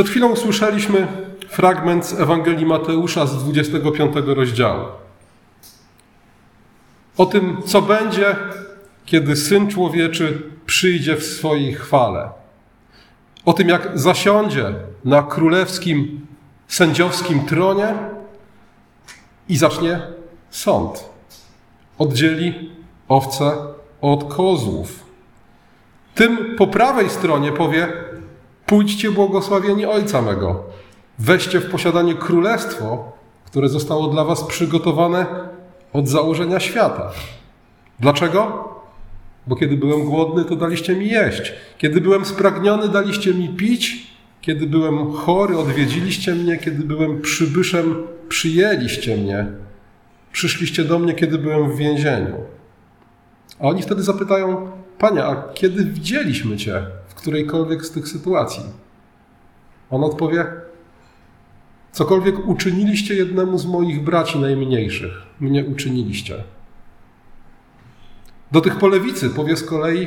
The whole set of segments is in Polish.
Przed chwilą usłyszeliśmy fragment z Ewangelii Mateusza z 25 rozdziału. O tym, co będzie, kiedy Syn Człowieczy przyjdzie w swojej chwale. O tym, jak zasiądzie na królewskim, sędziowskim tronie i zacznie sąd. Oddzieli owce od kozłów. Tym po prawej stronie powie: Pójdźcie, błogosławieni Ojca mego, weźcie w posiadanie królestwo, które zostało dla Was przygotowane od założenia świata. Dlaczego? Bo kiedy byłem głodny, to daliście mi jeść. Kiedy byłem spragniony, daliście mi pić. Kiedy byłem chory, odwiedziliście mnie. Kiedy byłem przybyszem, przyjęliście mnie. Przyszliście do mnie, kiedy byłem w więzieniu. A oni wtedy zapytają, Panie, a kiedy widzieliśmy Cię którejkolwiek z tych sytuacji? On odpowie, cokolwiek uczyniliście jednemu z moich braci najmniejszych, mnie uczyniliście. Do tych po lewicy powie z kolei,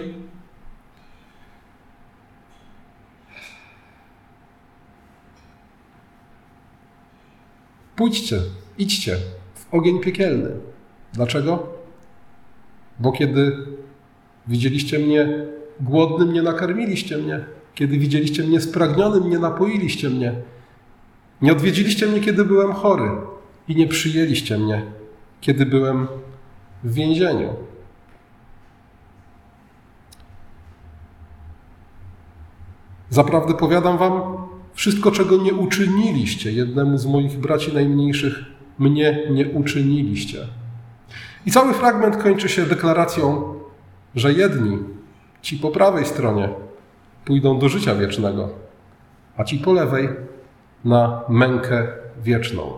pójdźcie, idźcie w ogień piekielny. Dlaczego? Bo kiedy widzieliście mnie głodnym, nie nakarmiliście mnie. Kiedy widzieliście mnie spragnionym, nie napoiliście mnie. Nie odwiedziliście mnie, kiedy byłem chory i nie przyjęliście mnie, kiedy byłem w więzieniu. Zaprawdę powiadam wam, wszystko, czego nie uczyniliście jednemu z moich braci najmniejszych, mnie nie uczyniliście. I cały fragment kończy się deklaracją, że jedni, ci po prawej stronie, pójdą do życia wiecznego, a ci po lewej na mękę wieczną.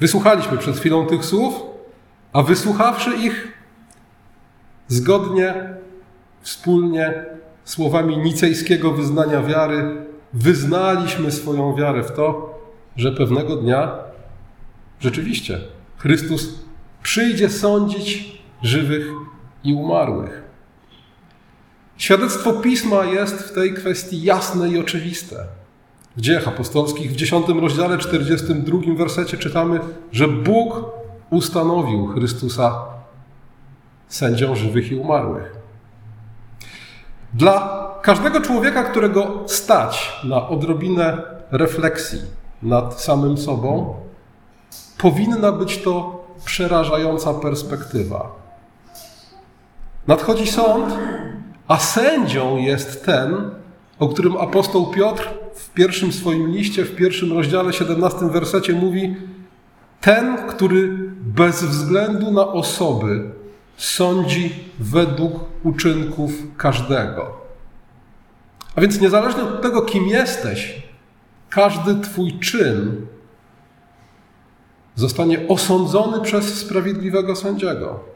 Wysłuchaliśmy przed chwilą tych słów, a wysłuchawszy ich, zgodnie, wspólnie, słowami nicejskiego wyznania wiary, wyznaliśmy swoją wiarę w to, że pewnego dnia rzeczywiście Chrystus przyjdzie sądzić żywych i umarłych. Świadectwo Pisma jest w tej kwestii jasne i oczywiste. W Dziejach Apostolskich w 10 rozdziale 42 wersecie czytamy, że Bóg ustanowił Chrystusa sędzią żywych i umarłych. Dla każdego człowieka, którego stać na odrobinę refleksji nad samym sobą, powinna być to przerażająca perspektywa. Nadchodzi sąd, a sędzią jest ten, o którym apostoł Piotr w pierwszym swoim liście, w pierwszym rozdziale, 17 wersecie mówi: Ten, który bez względu na osoby sądzi według uczynków każdego. A więc niezależnie od tego, kim jesteś, każdy Twój czyn zostanie osądzony przez sprawiedliwego sędziego.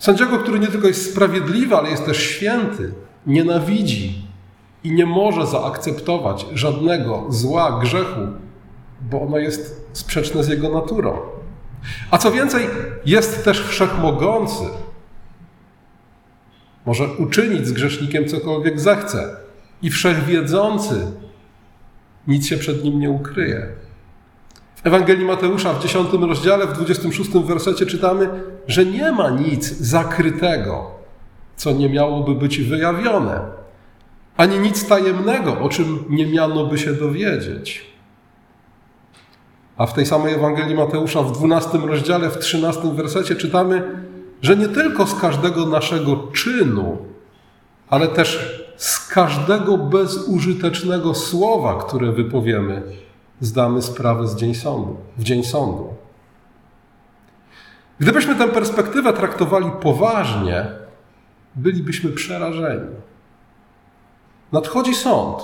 Sędziego, który nie tylko jest sprawiedliwy, ale jest też święty, nienawidzi i nie może zaakceptować żadnego zła, grzechu, bo ono jest sprzeczne z jego naturą. A co więcej, jest też wszechmogący. Może uczynić z grzesznikiem cokolwiek zechce. I wszechwiedzący nic się przed nim nie ukryje. W Ewangelii Mateusza w 10 rozdziale, w 26 wersecie czytamy, że nie ma nic zakrytego, co nie miałoby być wyjawione, ani nic tajemnego, o czym nie miano by się dowiedzieć. A w tej samej Ewangelii Mateusza w 12 rozdziale, w 13 wersecie czytamy, że nie tylko z każdego naszego czynu, ale też z każdego bezużytecznego słowa, które wypowiemy, zdamy sprawę z dzień sądu, w dzień sądu. Gdybyśmy tę perspektywę traktowali poważnie, bylibyśmy przerażeni. Nadchodzi sąd.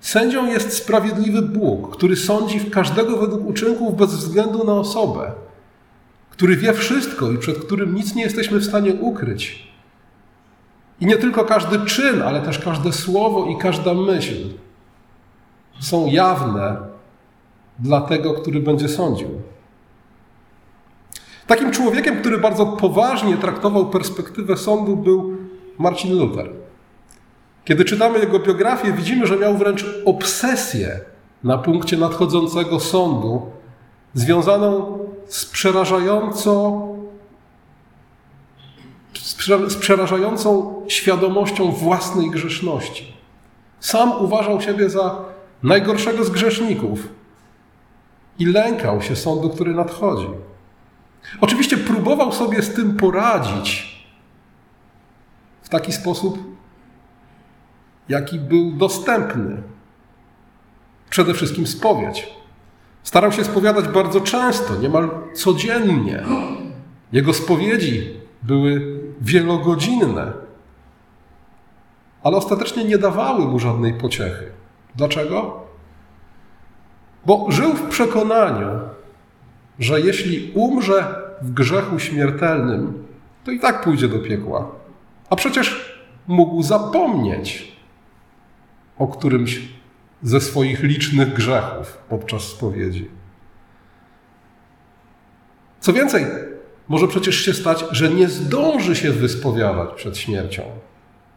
Sędzią jest sprawiedliwy Bóg, który sądzi w każdego według uczynków bez względu na osobę, który wie wszystko i przed którym nic nie jesteśmy w stanie ukryć. I nie tylko każdy czyn, ale też każde słowo i każda myśl są jawne dla tego, który będzie sądził. Takim człowiekiem, który bardzo poważnie traktował perspektywę sądu, był Marcin Luther. Kiedy czytamy jego biografię, widzimy, że miał wręcz obsesję na punkcie nadchodzącego sądu, związaną z przerażająco z przerażającą świadomością własnej grzeszności. Sam uważał siebie za najgorszego z grzeszników i lękał się sądu, który nadchodzi. Oczywiście próbował sobie z tym poradzić w taki sposób, jaki był dostępny. Przede wszystkim spowiedź. Starał się spowiadać bardzo często, niemal codziennie. Jego spowiedzi były wielogodzinne, ale ostatecznie nie dawały mu żadnej pociechy. Dlaczego? Bo żył w przekonaniu, że jeśli umrze w grzechu śmiertelnym, to i tak pójdzie do piekła. A przecież mógł zapomnieć o którymś ze swoich licznych grzechów podczas spowiedzi. Co więcej, może przecież się stać, że nie zdąży się wyspowiadać przed śmiercią.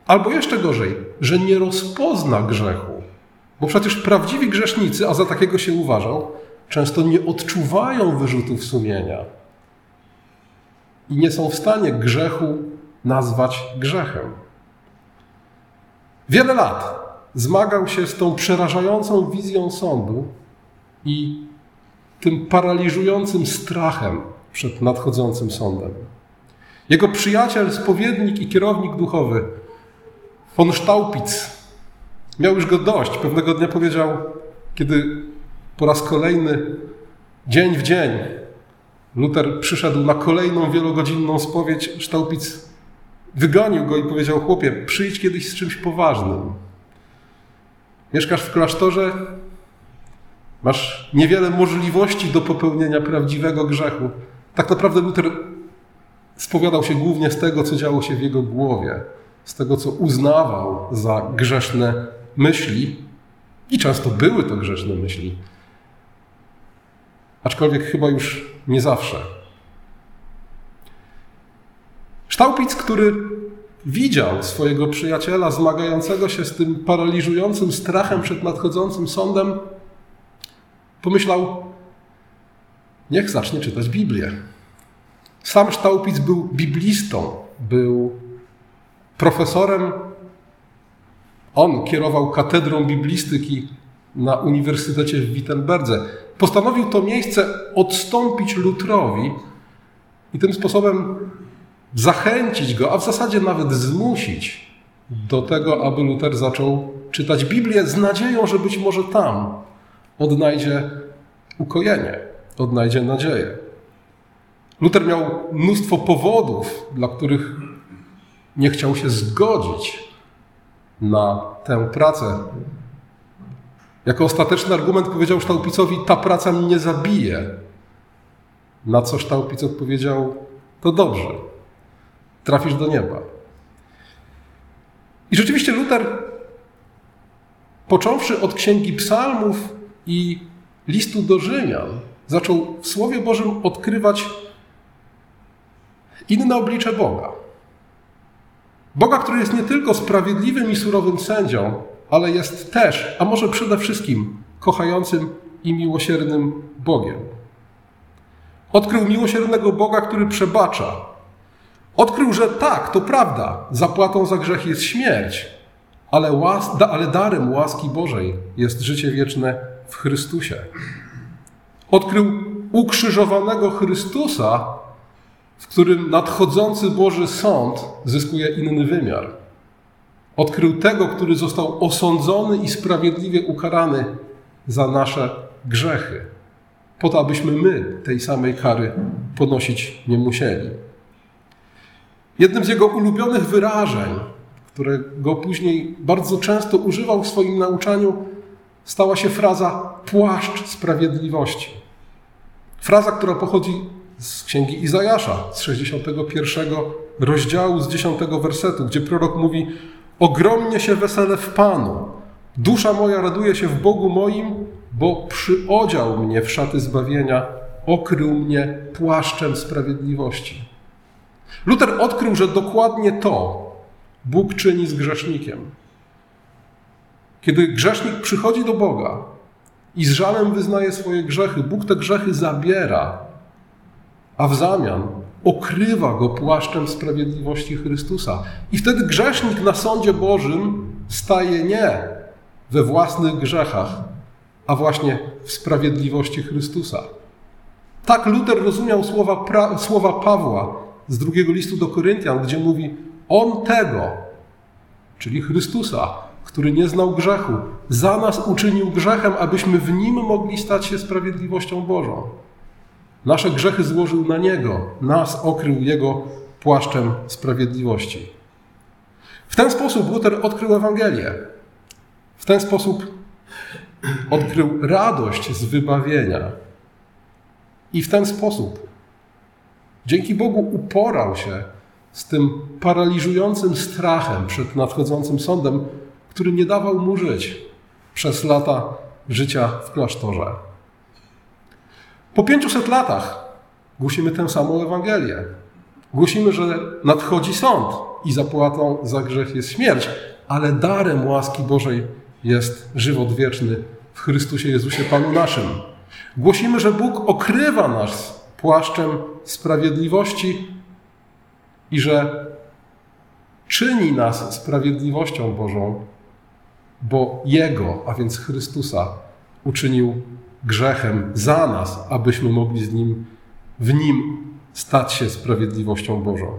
Albo jeszcze gorzej, że nie rozpozna grzechu. Bo przecież prawdziwi grzesznicy, a za takiego się uważał, często nie odczuwają wyrzutów sumienia i nie są w stanie grzechu nazwać grzechem. Wiele lat zmagał się z tą przerażającą wizją sądu i tym paraliżującym strachem przed nadchodzącym sądem. Jego przyjaciel, spowiednik i kierownik duchowy, von Staupitz, miał już go dość. Pewnego dnia powiedział, kiedy po raz kolejny, dzień w dzień, Luther przyszedł na kolejną wielogodzinną spowiedź, Staupitz wygonił go i powiedział: Chłopie, przyjdź kiedyś z czymś poważnym. Mieszkasz w klasztorze, masz niewiele możliwości do popełnienia prawdziwego grzechu. Tak naprawdę Luther spowiadał się głównie z tego, co działo się w jego głowie, z tego, co uznawał za grzeszne myśli, i często były to grzeszne myśli, aczkolwiek chyba już nie zawsze. Ształpic, który widział swojego przyjaciela zmagającego się z tym paraliżującym strachem przed nadchodzącym sądem, pomyślał, niech zacznie czytać Biblię. Sam Ształpic był biblistą, był profesorem. On kierował katedrą biblistyki na Uniwersytecie w Wittenberdze. Postanowił to miejsce odstąpić Lutrowi i tym sposobem zachęcić go, a w zasadzie nawet zmusić do tego, aby Luther zaczął czytać Biblię z nadzieją, że być może tam odnajdzie ukojenie, odnajdzie nadzieję. Luther miał mnóstwo powodów, dla których nie chciał się zgodzić na tę pracę. Jako ostateczny argument powiedział Ształpicowi, ta praca mnie nie zabije. Na co Ształpic odpowiedział, to dobrze, trafisz do nieba. I rzeczywiście Luther, począwszy od Księgi Psalmów i listu do Rzymian, zaczął w Słowie Bożym odkrywać inne oblicze Boga. Boga, który jest nie tylko sprawiedliwym i surowym sędzią, ale jest też, a może przede wszystkim, kochającym i miłosiernym Bogiem. Odkrył miłosiernego Boga, który przebacza. Odkrył, że tak, to prawda, zapłatą za grzech jest śmierć, ale, łas, ale darem łaski Bożej jest życie wieczne w Chrystusie. Odkrył ukrzyżowanego Chrystusa, w którym nadchodzący Boży Sąd zyskuje inny wymiar. Odkrył tego, który został osądzony i sprawiedliwie ukarany za nasze grzechy, po to, abyśmy my tej samej kary ponosić nie musieli. Jednym z jego ulubionych wyrażeń, którego później bardzo często używał w swoim nauczaniu, stała się fraza płaszcz sprawiedliwości. Fraza, która pochodzi z księgi Izajasza, z 61 rozdziału, z 10 wersetu, gdzie prorok mówi: Ogromnie się wesele w Panu. Dusza moja raduje się w Bogu moim, bo przyodział mnie w szaty zbawienia, okrył mnie płaszczem sprawiedliwości. Luther odkrył, że dokładnie to Bóg czyni z grzesznikiem. Kiedy grzesznik przychodzi do Boga i z żalem wyznaje swoje grzechy, Bóg te grzechy zabiera, a w zamian okrywa go płaszczem sprawiedliwości Chrystusa. I wtedy grzesznik na sądzie Bożym staje nie we własnych grzechach, a właśnie w sprawiedliwości Chrystusa. Tak Luter rozumiał słowa, pra, słowa Pawła z drugiego listu do Koryntian, gdzie mówi: On tego, czyli Chrystusa, który nie znał grzechu, za nas uczynił grzechem, abyśmy w nim mogli stać się sprawiedliwością Bożą. Nasze grzechy złożył na Niego, nas okrył Jego płaszczem sprawiedliwości. W ten sposób Luther odkrył Ewangelię. W ten sposób odkrył radość z wybawienia. I w ten sposób, dzięki Bogu, uporał się z tym paraliżującym strachem przed nadchodzącym sądem, który nie dawał mu żyć przez lata życia w klasztorze. Po 500 latach głosimy tę samą Ewangelię. Głosimy, że nadchodzi sąd i zapłatą za grzech jest śmierć, ale darem łaski Bożej jest żywot wieczny w Chrystusie Jezusie Panu naszym. Głosimy, że Bóg okrywa nas płaszczem sprawiedliwości i że czyni nas sprawiedliwością Bożą, bo Jego, a więc Chrystusa, uczynił grzechem za nas, abyśmy mogli z Nim, w Nim stać się sprawiedliwością Bożą.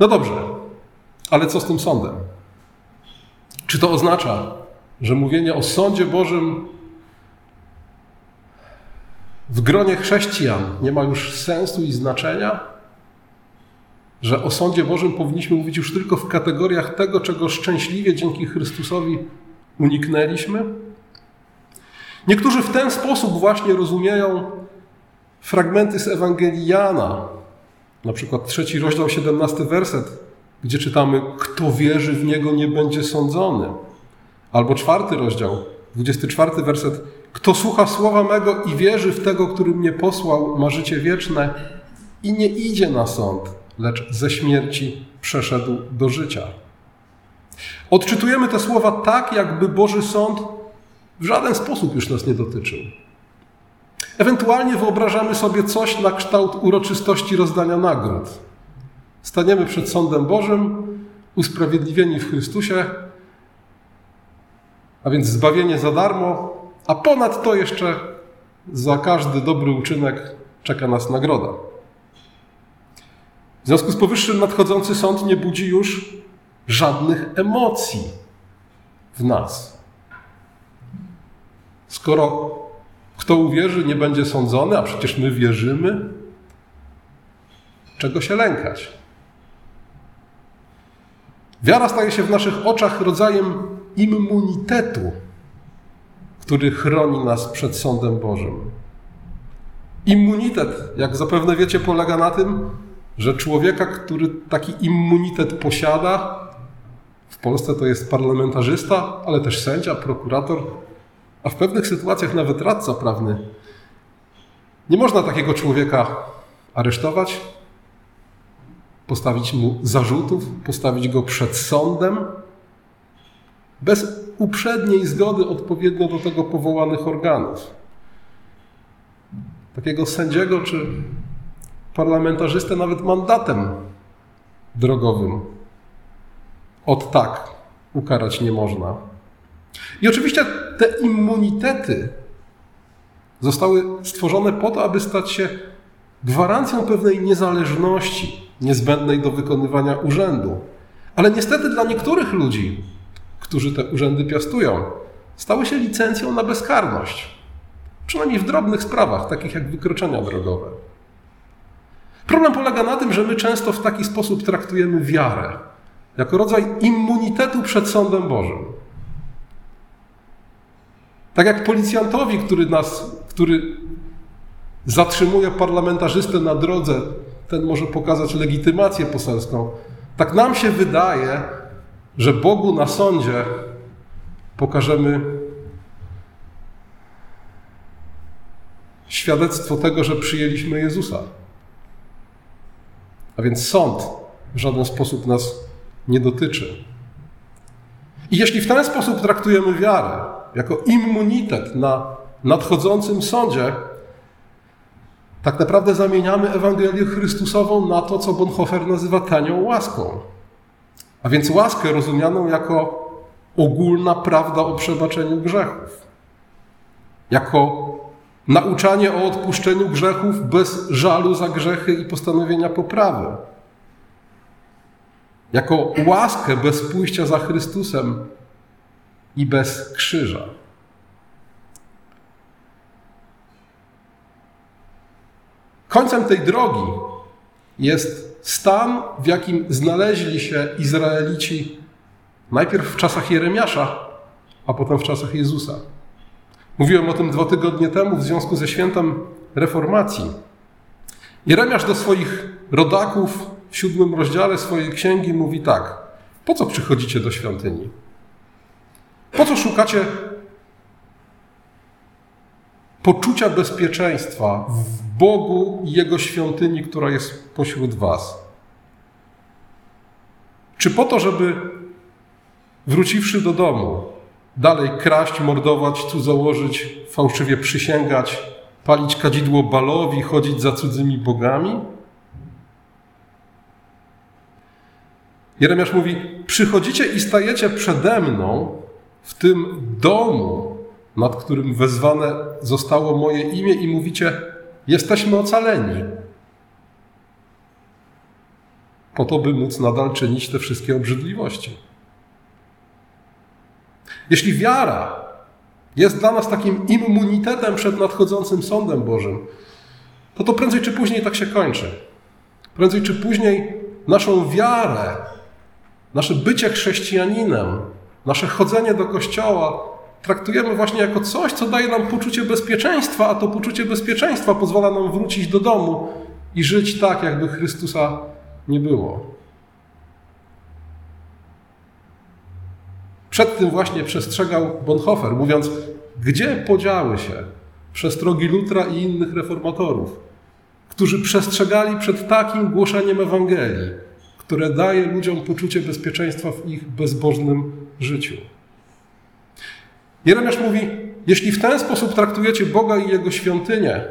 No dobrze, ale co z tym sądem? Czy to oznacza, że mówienie o sądzie Bożym w gronie chrześcijan nie ma już sensu i znaczenia? Że o sądzie Bożym powinniśmy mówić już tylko w kategoriach tego, czego szczęśliwie dzięki Chrystusowi uniknęliśmy? Niektórzy w ten sposób właśnie rozumieją fragmenty z Ewangelii Jana, na przykład trzeci rozdział, 17 werset, gdzie czytamy, kto wierzy w Niego nie będzie sądzony. Albo czwarty rozdział, 24 werset, kto słucha słowa mego i wierzy w tego, który mnie posłał, ma życie wieczne i nie idzie na sąd, lecz ze śmierci przeszedł do życia. Odczytujemy te słowa tak, jakby Boży Sąd w żaden sposób już nas nie dotyczył. Ewentualnie wyobrażamy sobie coś na kształt uroczystości rozdania nagród. Staniemy przed sądem Bożym, usprawiedliwieni w Chrystusie, a więc zbawienie za darmo, a ponad to jeszcze za każdy dobry uczynek czeka nas nagroda. W związku z powyższym nadchodzący sąd nie budzi już żadnych emocji w nas. Skoro kto uwierzy, nie będzie sądzony, a przecież my wierzymy, czego się lękać? Wiara staje się w naszych oczach rodzajem immunitetu, który chroni nas przed sądem Bożym. Immunitet, jak zapewne wiecie, polega na tym, że człowieka, który taki immunitet posiada, w Polsce to jest parlamentarzysta, ale też sędzia, prokurator, a w pewnych sytuacjach nawet radca prawny. Nie można takiego człowieka aresztować, postawić mu zarzutów, postawić go przed sądem, bez uprzedniej zgody odpowiednio do tego powołanych organów. Takiego sędziego czy parlamentarzystę nawet mandatem drogowym od tak ukarać nie można. I oczywiście te immunitety zostały stworzone po to, aby stać się gwarancją pewnej niezależności niezbędnej do wykonywania urzędu. Ale niestety dla niektórych ludzi, którzy te urzędy piastują, stały się licencją na bezkarność. Przynajmniej w drobnych sprawach, takich jak wykroczenia drogowe. Problem polega na tym, że my często w taki sposób traktujemy wiarę jako rodzaj immunitetu przed sądem Bożym. Tak jak policjantowi, który nas, który zatrzymuje parlamentarzystę na drodze, ten może pokazać legitymację poselską. Tak nam się wydaje, że Bogu na sądzie pokażemy świadectwo tego, że przyjęliśmy Jezusa. A więc sąd w żaden sposób nas nie dotyczy. I jeśli w ten sposób traktujemy wiarę, jako immunitet na nadchodzącym sądzie, tak naprawdę zamieniamy Ewangelię Chrystusową na to, co Bonhoeffer nazywa tanią łaską. A więc łaskę rozumianą jako ogólna prawda o przebaczeniu grzechów. Jako nauczanie o odpuszczeniu grzechów bez żalu za grzechy i postanowienia poprawy. Jako łaskę bez pójścia za Chrystusem i bez krzyża. Końcem tej drogi jest stan, w jakim znaleźli się Izraelici najpierw w czasach Jeremiasza, a potem w czasach Jezusa. Mówiłem o tym dwa tygodnie temu w związku ze świętem reformacji. Jeremiasz do swoich rodaków w siódmym rozdziale swojej księgi mówi tak: Po co przychodzicie do świątyni? Po co szukacie poczucia bezpieczeństwa w Bogu i Jego świątyni, która jest pośród Was? Czy po to, żeby wróciwszy do domu, dalej kraść, mordować, cudzołożyć, fałszywie przysięgać, palić kadzidło balowi, chodzić za cudzymi bogami? Jeremiasz mówi: Przychodzicie i stajecie przede mną w tym domu, nad którym wezwane zostało moje imię, i mówicie: Jesteśmy ocaleni. Po to, by móc nadal czynić te wszystkie obrzydliwości. Jeśli wiara jest dla nas takim immunitetem przed nadchodzącym sądem Bożym, to to prędzej czy później tak się kończy. Prędzej czy później naszą wiarę, nasze bycie chrześcijaninem, nasze chodzenie do kościoła traktujemy właśnie jako coś, co daje nam poczucie bezpieczeństwa, a to poczucie bezpieczeństwa pozwala nam wrócić do domu i żyć tak, jakby Chrystusa nie było. Przed tym właśnie przestrzegał Bonhoeffer, mówiąc, gdzie podziały się przestrogi Lutra i innych reformatorów, którzy przestrzegali przed takim głoszeniem Ewangelii, które daje ludziom poczucie bezpieczeństwa w ich bezbożnym życiu. Jeremiasz mówi: Jeśli w ten sposób traktujecie Boga i Jego świątynię,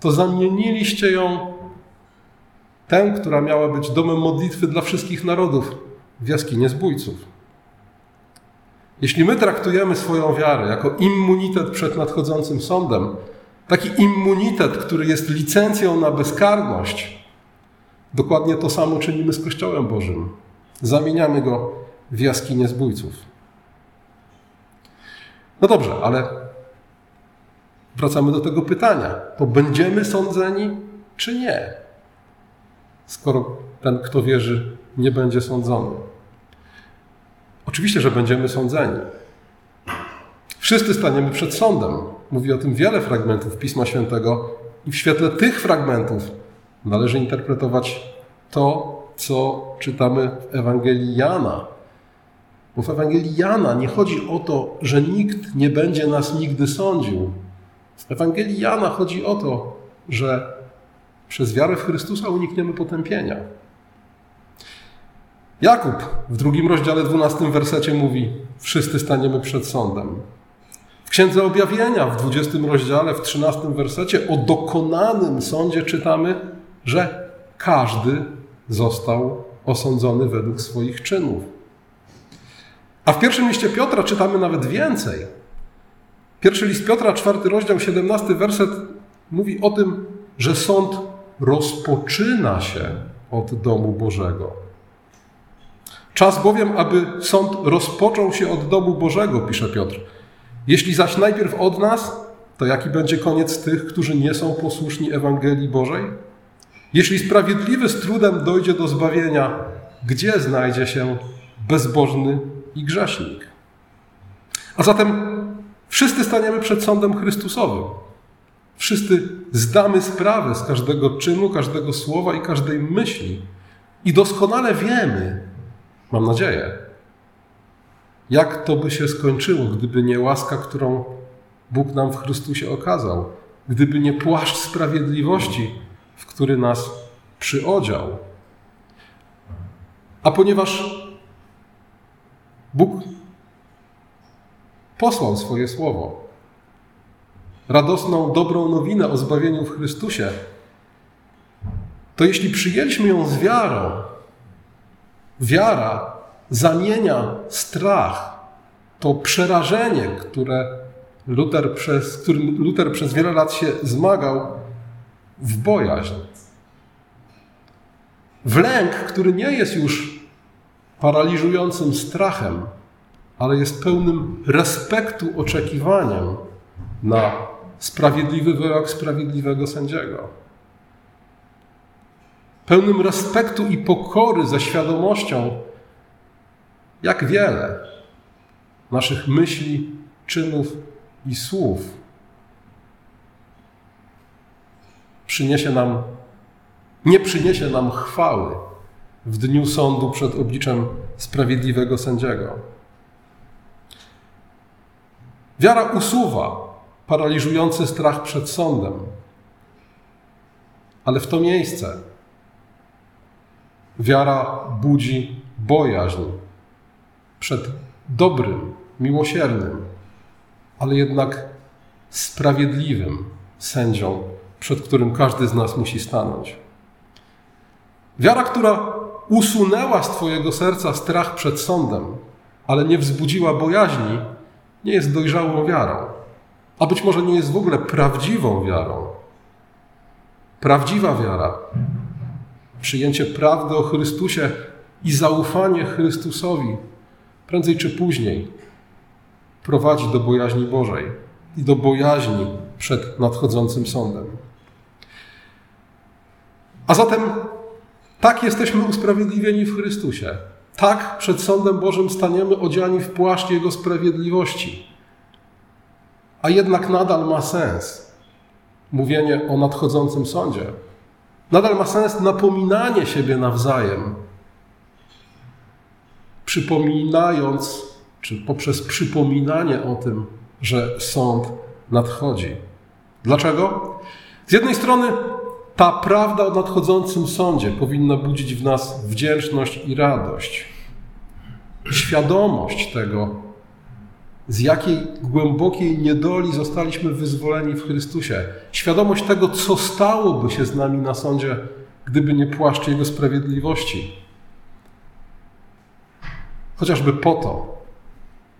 to zamieniliście ją, tę, która miała być domem modlitwy dla wszystkich narodów, w jaskinię zbójców. Jeśli my traktujemy swoją wiarę jako immunitet przed nadchodzącym sądem, taki immunitet, który jest licencją na bezkarność, dokładnie to samo czynimy z Kościołem Bożym. Zamieniamy go w jaskinię zbójców. No dobrze, ale wracamy do tego pytania. To będziemy sądzeni, czy nie? Skoro ten, kto wierzy, nie będzie sądzony. Oczywiście, że będziemy sądzeni. Wszyscy staniemy przed sądem. Mówi o tym wiele fragmentów Pisma Świętego, i w świetle tych fragmentów należy interpretować to, co czytamy w Ewangelii Jana. Bo w Ewangelii Jana nie chodzi o to, że nikt nie będzie nas nigdy sądził. W Ewangelii Jana chodzi o to, że przez wiarę w Chrystusa unikniemy potępienia. Jakub w drugim rozdziale, dwunastym wersecie mówi: Wszyscy staniemy przed sądem. W Księdze Objawienia w dwudziestym rozdziale, w trzynastym wersecie o dokonanym sądzie czytamy, że każdy został osądzony według swoich czynów. A w pierwszym liście Piotra czytamy nawet więcej. Pierwszy list Piotra, czwarty rozdział, siedemnasty werset mówi o tym, że sąd rozpoczyna się od domu Bożego. Czas bowiem, aby sąd rozpoczął się od domu Bożego, pisze Piotr. Jeśli zaś najpierw od nas, to jaki będzie koniec tych, którzy nie są posłuszni Ewangelii Bożej? Jeśli sprawiedliwy z trudem dojdzie do zbawienia, gdzie znajdzie się bezbożny i grzesznik? A zatem wszyscy staniemy przed sądem Chrystusowym. Wszyscy zdamy sprawę z każdego czynu, każdego słowa i każdej myśli. I doskonale wiemy, Mam nadzieję. Jak to by się skończyło, gdyby nie łaska, którą Bóg nam w Chrystusie okazał, gdyby nie płaszcz sprawiedliwości, w który nas przyodział. A ponieważ Bóg posłał swoje słowo. Radosną, dobrą nowinę o zbawieniu w Chrystusie. To jeśli przyjęliśmy ją z wiarą, wiara zamienia strach, to przerażenie, które Luther przez, którym Luther przez wiele lat się zmagał, w bojaźń. W lęk, który nie jest już paraliżującym strachem, ale jest pełnym respektu, oczekiwaniem na sprawiedliwy wyrok sprawiedliwego sędziego. Pełnym respektu i pokory ze świadomością, jak wiele naszych myśli, czynów i słów przyniesie nam, nie przyniesie nam chwały w dniu sądu przed obliczem sprawiedliwego sędziego. Wiara usuwa paraliżujący strach przed sądem, ale w to miejsce wiara budzi bojaźń przed dobrym, miłosiernym, ale jednak sprawiedliwym sędzią, przed którym każdy z nas musi stanąć. Wiara, która usunęła z Twojego serca strach przed sądem, ale nie wzbudziła bojaźni, nie jest dojrzałą wiarą. A być może nie jest w ogóle prawdziwą wiarą. Prawdziwa wiara, przyjęcie prawdy o Chrystusie i zaufanie Chrystusowi, prędzej czy później prowadzi do bojaźni Bożej i do bojaźni przed nadchodzącym sądem. A zatem tak jesteśmy usprawiedliwieni w Chrystusie. Tak przed sądem Bożym staniemy odziani w płaszcz Jego sprawiedliwości. A jednak nadal ma sens mówienie o nadchodzącym sądzie. Nadal ma sens napominanie siebie nawzajem, przypominając, czy poprzez przypominanie o tym, że sąd nadchodzi. Dlaczego? Z jednej strony ta prawda o nadchodzącym sądzie powinna budzić w nas wdzięczność i radość. Świadomość tego, z jakiej głębokiej niedoli zostaliśmy wyzwoleni w Chrystusie. Świadomość tego, co stałoby się z nami na sądzie, gdyby nie płaszcz Jego sprawiedliwości. Chociażby po to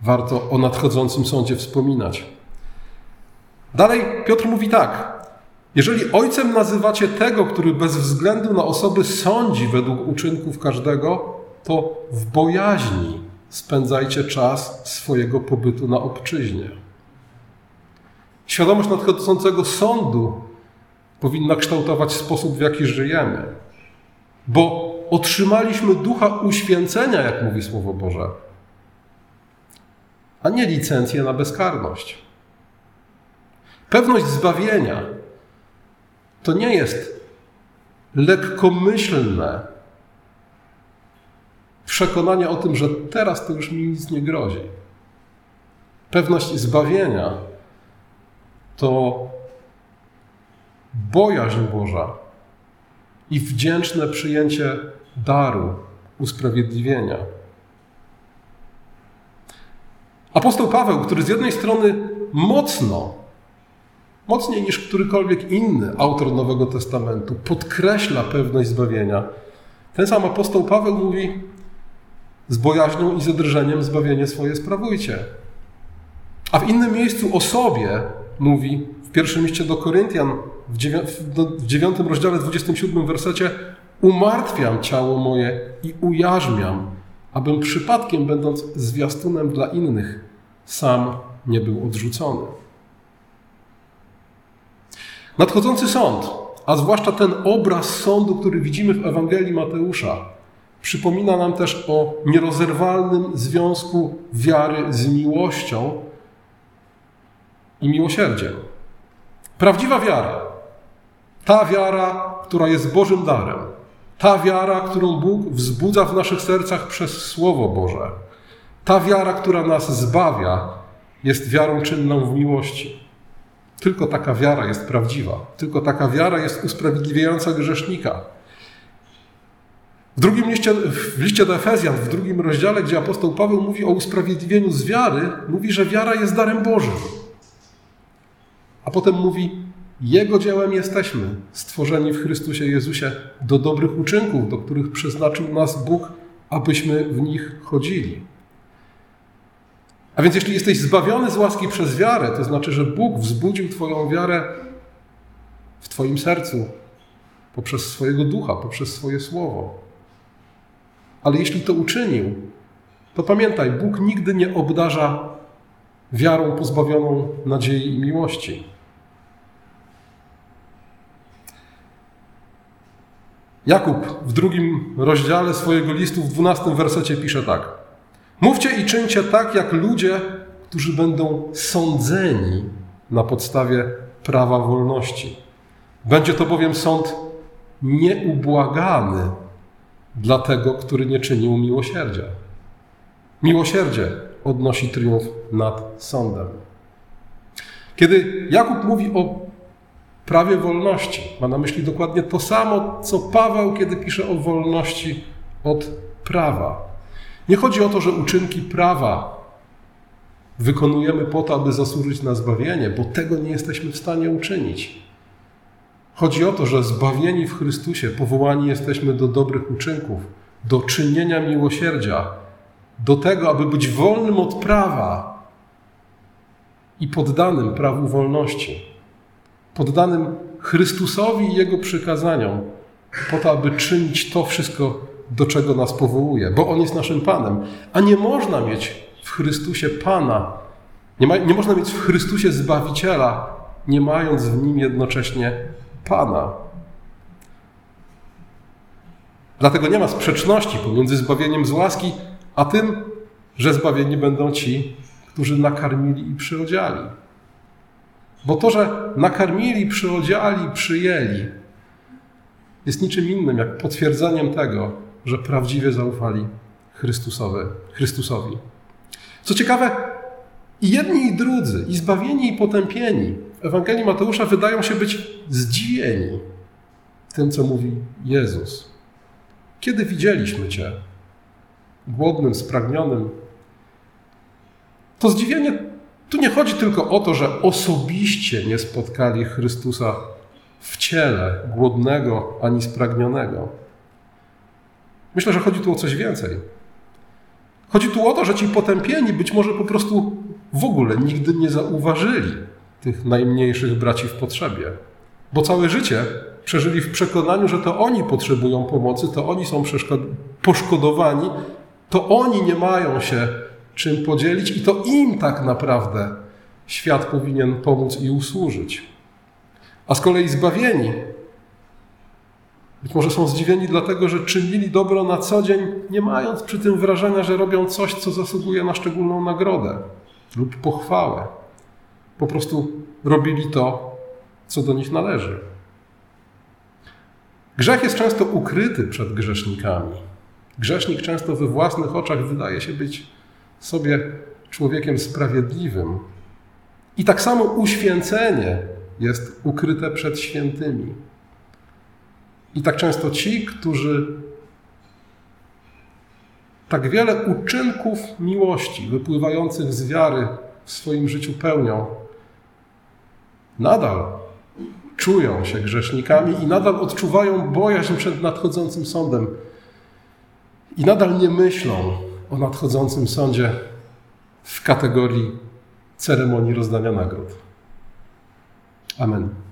warto o nadchodzącym sądzie wspominać. Dalej Piotr mówi tak: jeżeli ojcem nazywacie tego, który bez względu na osoby sądzi według uczynków każdego, to w bojaźni spędzajcie czas swojego pobytu na obczyźnie. Świadomość nadchodzącego sądu powinna kształtować sposób, w jaki żyjemy, bo otrzymaliśmy ducha uświęcenia, jak mówi Słowo Boże, a nie licencję na bezkarność. Pewność zbawienia to nie jest lekkomyślne przekonanie o tym, że teraz to już mi nic nie grozi. Pewność zbawienia to bojaźń Boża i wdzięczne przyjęcie daru usprawiedliwienia. Apostoł Paweł, który z jednej strony mocno mocniej niż którykolwiek inny autor Nowego Testamentu, podkreśla pewność zbawienia. Ten sam apostoł Paweł mówi: Z bojaźnią i zadrżeniem zbawienie swoje sprawujcie. A w innym miejscu o sobie mówi w pierwszym liście do Koryntian, w dziewiątym rozdziale, 27 wersecie: Umartwiam ciało moje i ujarzmiam, abym przypadkiem, będąc zwiastunem dla innych, sam nie był odrzucony. Nadchodzący sąd, a zwłaszcza ten obraz sądu, który widzimy w Ewangelii Mateusza, przypomina nam też o nierozerwalnym związku wiary z miłością i miłosierdziem. Prawdziwa wiara, ta wiara, która jest Bożym darem, ta wiara, którą Bóg wzbudza w naszych sercach przez Słowo Boże, ta wiara, która nas zbawia, jest wiarą czynną w miłości. Tylko taka wiara jest prawdziwa. Tylko taka wiara jest usprawiedliwiająca grzesznika. W drugim liście, w liście do Efezjan, w drugim rozdziale, gdzie apostoł Paweł mówi o usprawiedliwieniu z wiary, mówi, że wiara jest darem Bożym. A potem mówi, Jego dziełem jesteśmy, stworzeni w Chrystusie Jezusie do dobrych uczynków, do których przeznaczył nas Bóg, abyśmy w nich chodzili. A więc jeśli jesteś zbawiony z łaski przez wiarę, to znaczy, że Bóg wzbudził Twoją wiarę w Twoim sercu poprzez swojego ducha, poprzez swoje słowo. Ale jeśli to uczynił, to pamiętaj, Bóg nigdy nie obdarza wiarą pozbawioną nadziei i miłości. Jakub w drugim rozdziale swojego listu, w dwunastym wersecie pisze tak. Mówcie i czyńcie tak, jak ludzie, którzy będą sądzeni na podstawie prawa wolności. Będzie to bowiem sąd nieubłagany dla tego, który nie czynił miłosierdzia. Miłosierdzie odnosi triumf nad sądem. Kiedy Jakub mówi o prawie wolności, ma na myśli dokładnie to samo, co Paweł, kiedy pisze o wolności od prawa. Nie chodzi o to, że uczynki prawa wykonujemy po to, aby zasłużyć na zbawienie, bo tego nie jesteśmy w stanie uczynić. Chodzi o to, że zbawieni w Chrystusie, powołani jesteśmy do dobrych uczynków, do czynienia miłosierdzia, do tego, aby być wolnym od prawa i poddanym prawu wolności, poddanym Chrystusowi i Jego przykazaniom, po to, aby czynić to wszystko, do czego nas powołuje, bo On jest naszym Panem. A nie można mieć w Chrystusie Pana, nie, ma, nie można mieć w Chrystusie Zbawiciela, nie mając w Nim jednocześnie Pana. Dlatego nie ma sprzeczności pomiędzy zbawieniem z łaski, a tym, że zbawieni będą ci, którzy nakarmili i przyodziali. Bo to, że nakarmili, przyodziali, przyjęli, jest niczym innym jak potwierdzeniem tego, że prawdziwie zaufali Chrystusowi. Chrystusowi. Co ciekawe, i jedni, i drudzy, i zbawieni, i potępieni w Ewangelii Mateusza wydają się być zdziwieni tym, co mówi Jezus. Kiedy widzieliśmy Cię głodnym, spragnionym, to zdziwienie tu nie chodzi tylko o to, że osobiście nie spotkali Chrystusa w ciele, głodnego ani spragnionego. Myślę, że chodzi tu o coś więcej. Chodzi tu o to, że ci potępieni być może po prostu w ogóle nigdy nie zauważyli tych najmniejszych braci w potrzebie. Bo całe życie przeżyli w przekonaniu, że to oni potrzebują pomocy, to oni są poszkodowani, to oni nie mają się czym podzielić i to im tak naprawdę świat powinien pomóc i usłużyć. A z kolei zbawieni być może są zdziwieni dlatego, że czynili dobro na co dzień, nie mając przy tym wrażenia, że robią coś, co zasługuje na szczególną nagrodę lub pochwałę. Po prostu robili to, co do nich należy. Grzech jest często ukryty przed grzesznikami. Grzesznik często we własnych oczach wydaje się być sobie człowiekiem sprawiedliwym. I tak samo uświęcenie jest ukryte przed świętymi. I tak często ci, którzy tak wiele uczynków miłości wypływających z wiary w swoim życiu pełnią, nadal czują się grzesznikami i nadal odczuwają bojaźń przed nadchodzącym sądem. I nadal nie myślą o nadchodzącym sądzie w kategorii ceremonii rozdania nagród. Amen.